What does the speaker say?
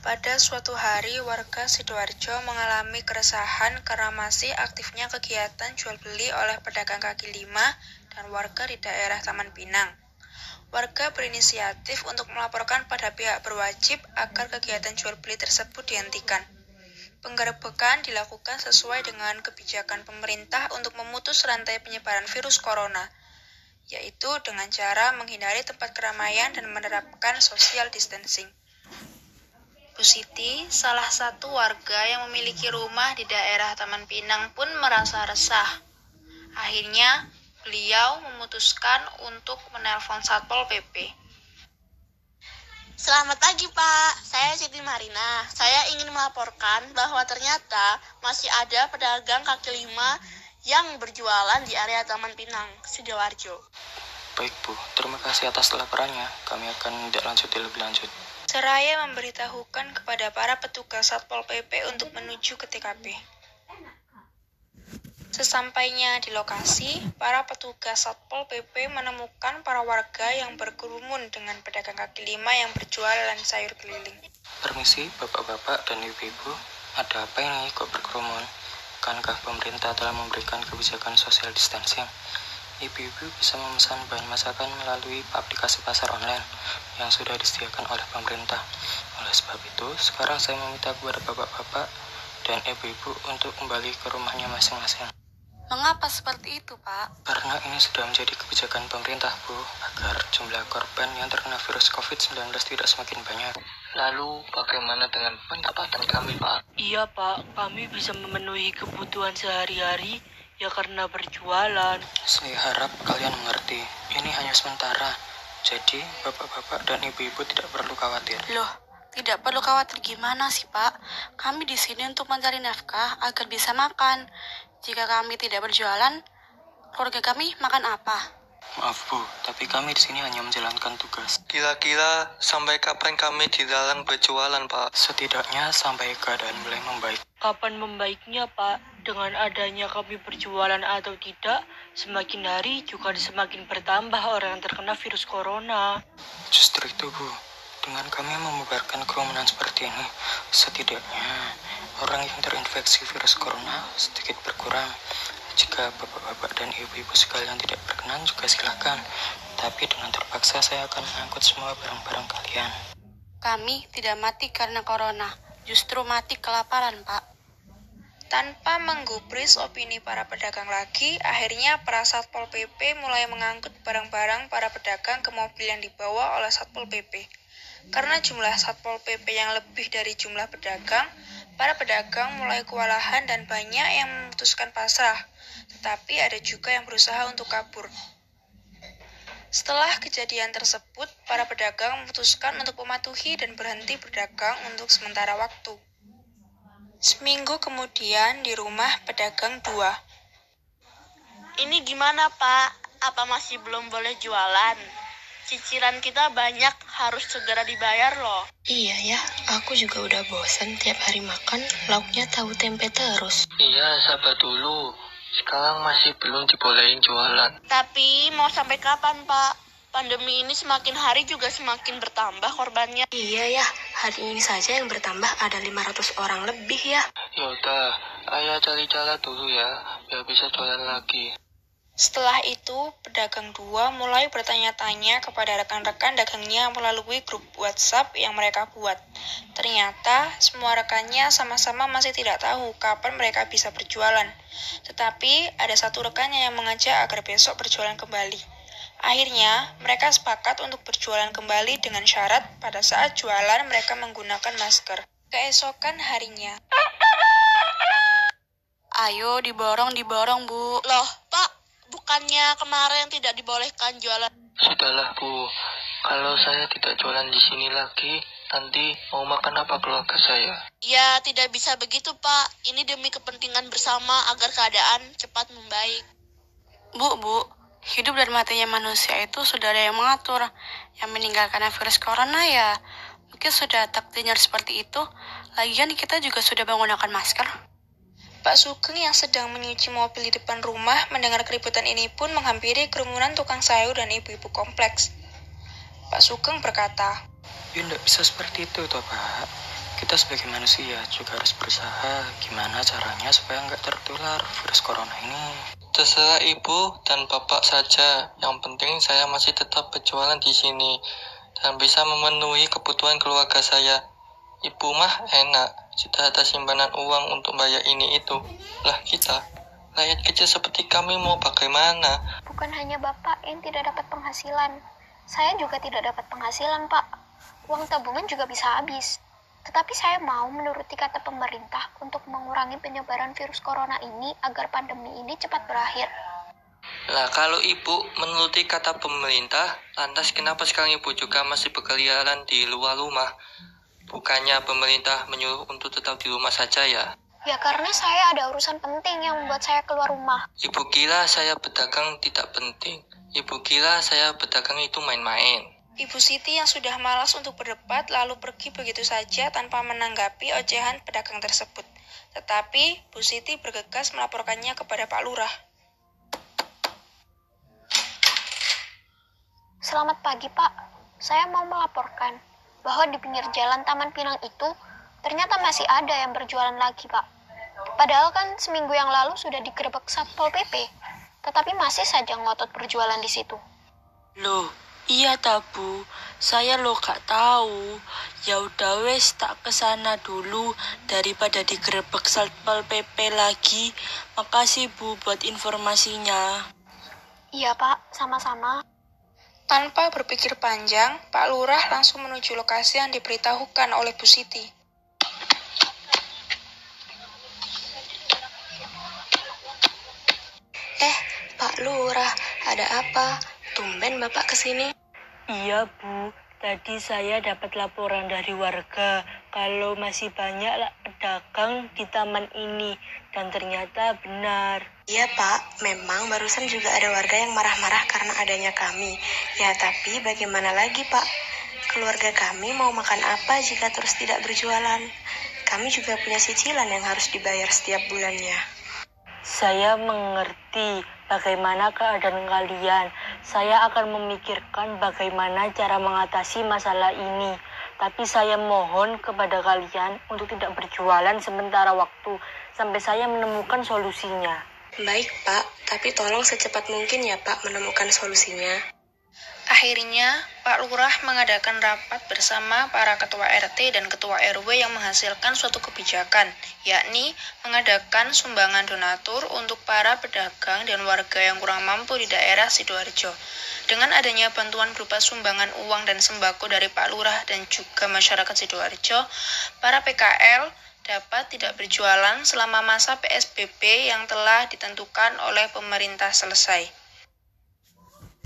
Pada suatu hari, warga Sidoarjo mengalami keresahan karena masih aktifnya kegiatan jual beli oleh pedagang kaki lima dan warga di daerah Taman Pinang. Warga berinisiatif untuk melaporkan pada pihak berwajib agar kegiatan jual beli tersebut dihentikan. Penggerebekan dilakukan sesuai dengan kebijakan pemerintah untuk memutus rantai penyebaran virus corona, yaitu dengan cara menghindari tempat keramaian dan menerapkan social distancing. Siti, salah satu warga yang memiliki rumah di daerah Taman Pinang pun merasa resah. Akhirnya, beliau memutuskan untuk menelpon Satpol PP. Selamat pagi Pak, saya Siti Marina. Saya ingin melaporkan bahwa ternyata masih ada pedagang kaki lima yang berjualan di area Taman Pinang, Sidoarjo. Baik Bu, terima kasih atas laporannya. Kami akan tidak lanjut lebih lanjut. Seraya memberitahukan kepada para petugas Satpol PP untuk menuju ke TKP. Sesampainya di lokasi, para petugas Satpol PP menemukan para warga yang berkerumun dengan pedagang kaki lima yang berjualan sayur keliling. Permisi, bapak-bapak dan ibu-ibu, ada apa ini kok berkerumun? Kankah pemerintah telah memberikan kebijakan social distancing? Ibu-ibu bisa memesan bahan masakan melalui aplikasi pasar online yang sudah disediakan oleh pemerintah. Oleh sebab itu, sekarang saya meminta kepada bapak-bapak dan ibu-ibu untuk kembali ke rumahnya masing-masing. Mengapa seperti itu, Pak? Karena ini sudah menjadi kebijakan pemerintah, Bu, agar jumlah korban yang terkena virus COVID-19 tidak semakin banyak. Lalu, bagaimana dengan pendapatan kami, Pak? Iya, Pak. Kami bisa memenuhi kebutuhan sehari-hari ya karena berjualan. Saya harap kalian mengerti, ini hanya sementara. Jadi, bapak-bapak dan ibu-ibu tidak perlu khawatir. Loh, tidak perlu khawatir gimana sih, Pak? Kami di sini untuk mencari nafkah agar bisa makan. Jika kami tidak berjualan, keluarga kami makan apa? Maaf Bu, tapi kami di sini hanya menjalankan tugas. Kira-kira sampai kapan kami dilarang berjualan, Pak? Setidaknya sampai keadaan mulai membaik. Kapan membaiknya, Pak? Dengan adanya kami berjualan atau tidak, semakin hari juga semakin bertambah orang yang terkena virus corona. Justru itu, Bu. Dengan kami membubarkan kerumunan seperti ini, setidaknya orang yang terinfeksi virus corona sedikit berkurang. Jika bapak-bapak dan ibu-ibu sekalian tidak berkenan juga silakan. Tapi dengan terpaksa saya akan mengangkut semua barang-barang kalian. Kami tidak mati karena corona, justru mati kelaparan, Pak. Tanpa menggubris opini para pedagang lagi, akhirnya para Satpol PP mulai mengangkut barang-barang para pedagang ke mobil yang dibawa oleh Satpol PP. Karena jumlah Satpol PP yang lebih dari jumlah pedagang, para pedagang mulai kewalahan dan banyak yang memutuskan pasrah tetapi ada juga yang berusaha untuk kabur. Setelah kejadian tersebut, para pedagang memutuskan untuk mematuhi dan berhenti berdagang untuk sementara waktu. Seminggu kemudian di rumah pedagang dua. Ini gimana pak? Apa masih belum boleh jualan? Cicilan kita banyak harus segera dibayar loh. Iya ya, aku juga udah bosan tiap hari makan lauknya tahu tempe terus. Iya, sabar dulu. Sekarang masih belum dibolehin jualan. Tapi mau sampai kapan, Pak? Pandemi ini semakin hari juga semakin bertambah korbannya. Iya ya, hari ini saja yang bertambah ada 500 orang lebih ya. Yaudah, ayah cari cara dulu ya, biar bisa jualan lagi. Setelah itu, pedagang dua mulai bertanya-tanya kepada rekan-rekan dagangnya melalui grup WhatsApp yang mereka buat. Ternyata, semua rekannya sama-sama masih tidak tahu kapan mereka bisa berjualan. Tetapi, ada satu rekannya yang mengajak agar besok berjualan kembali. Akhirnya, mereka sepakat untuk berjualan kembali dengan syarat pada saat jualan mereka menggunakan masker. Keesokan harinya. Ayo diborong, diborong, Bu. Loh, Pak, bukannya kemarin tidak dibolehkan jualan? Sudahlah Bu, kalau saya tidak jualan di sini lagi, nanti mau makan apa keluarga saya? Ya, tidak bisa begitu Pak. Ini demi kepentingan bersama agar keadaan cepat membaik. Bu, Bu, hidup dan matinya manusia itu sudah ada yang mengatur. Yang meninggal karena virus corona ya mungkin sudah takdirnya seperti itu. Lagian kita juga sudah menggunakan masker. Pak Sugeng yang sedang menyuci mobil di depan rumah mendengar keributan ini pun menghampiri kerumunan tukang sayur dan ibu-ibu kompleks. Pak Sugeng berkata, Ya tidak bisa seperti itu toh Pak. Kita sebagai manusia juga harus berusaha gimana caranya supaya nggak tertular virus corona ini. Terserah ibu dan bapak saja. Yang penting saya masih tetap berjualan di sini dan bisa memenuhi kebutuhan keluarga saya. Ibu mah enak, sudah ada simpanan uang untuk bayar ini itu. Lah kita, rakyat kecil seperti kami mau bagaimana? Bukan hanya bapak yang tidak dapat penghasilan. Saya juga tidak dapat penghasilan, Pak. Uang tabungan juga bisa habis. Tetapi saya mau menuruti kata pemerintah untuk mengurangi penyebaran virus corona ini agar pandemi ini cepat berakhir. Lah kalau ibu menuruti kata pemerintah, lantas kenapa sekarang ibu juga masih berkeliaran di luar rumah? Bukannya pemerintah menyuruh untuk tetap di rumah saja ya? Ya karena saya ada urusan penting yang membuat saya keluar rumah. Ibu kira saya berdagang tidak penting. Ibu kira saya berdagang itu main-main. Ibu Siti yang sudah malas untuk berdebat lalu pergi begitu saja tanpa menanggapi ocehan pedagang tersebut. Tetapi Bu Siti bergegas melaporkannya kepada Pak Lurah. Selamat pagi Pak, saya mau melaporkan bahwa di pinggir jalan Taman Pinang itu ternyata masih ada yang berjualan lagi Pak. Padahal kan seminggu yang lalu sudah digerebek Satpol PP, tetapi masih saja ngotot berjualan di situ. Loh, Iya tabu, saya lo gak tahu. Ya udah wes tak ke sana dulu daripada digerebek satpol pp lagi. Makasih bu buat informasinya. Iya pak, sama-sama. Tanpa berpikir panjang, Pak Lurah langsung menuju lokasi yang diberitahukan oleh Bu Siti. Eh, Pak Lurah, ada apa? Tumben Bapak ke sini. Iya Bu, tadi saya dapat laporan dari warga kalau masih banyak pedagang di taman ini dan ternyata benar. Iya Pak, memang barusan juga ada warga yang marah-marah karena adanya kami. Ya tapi bagaimana lagi Pak? Keluarga kami mau makan apa jika terus tidak berjualan? Kami juga punya cicilan yang harus dibayar setiap bulannya. Saya mengerti bagaimana keadaan kalian. Saya akan memikirkan bagaimana cara mengatasi masalah ini. Tapi saya mohon kepada kalian untuk tidak berjualan sementara waktu sampai saya menemukan solusinya. Baik, Pak. Tapi tolong secepat mungkin ya, Pak, menemukan solusinya. Akhirnya, Pak Lurah mengadakan rapat bersama para ketua RT dan ketua RW yang menghasilkan suatu kebijakan, yakni mengadakan sumbangan donatur untuk para pedagang dan warga yang kurang mampu di daerah Sidoarjo. Dengan adanya bantuan berupa sumbangan uang dan sembako dari Pak Lurah dan juga masyarakat Sidoarjo, para PKL dapat tidak berjualan selama masa PSBB yang telah ditentukan oleh pemerintah selesai.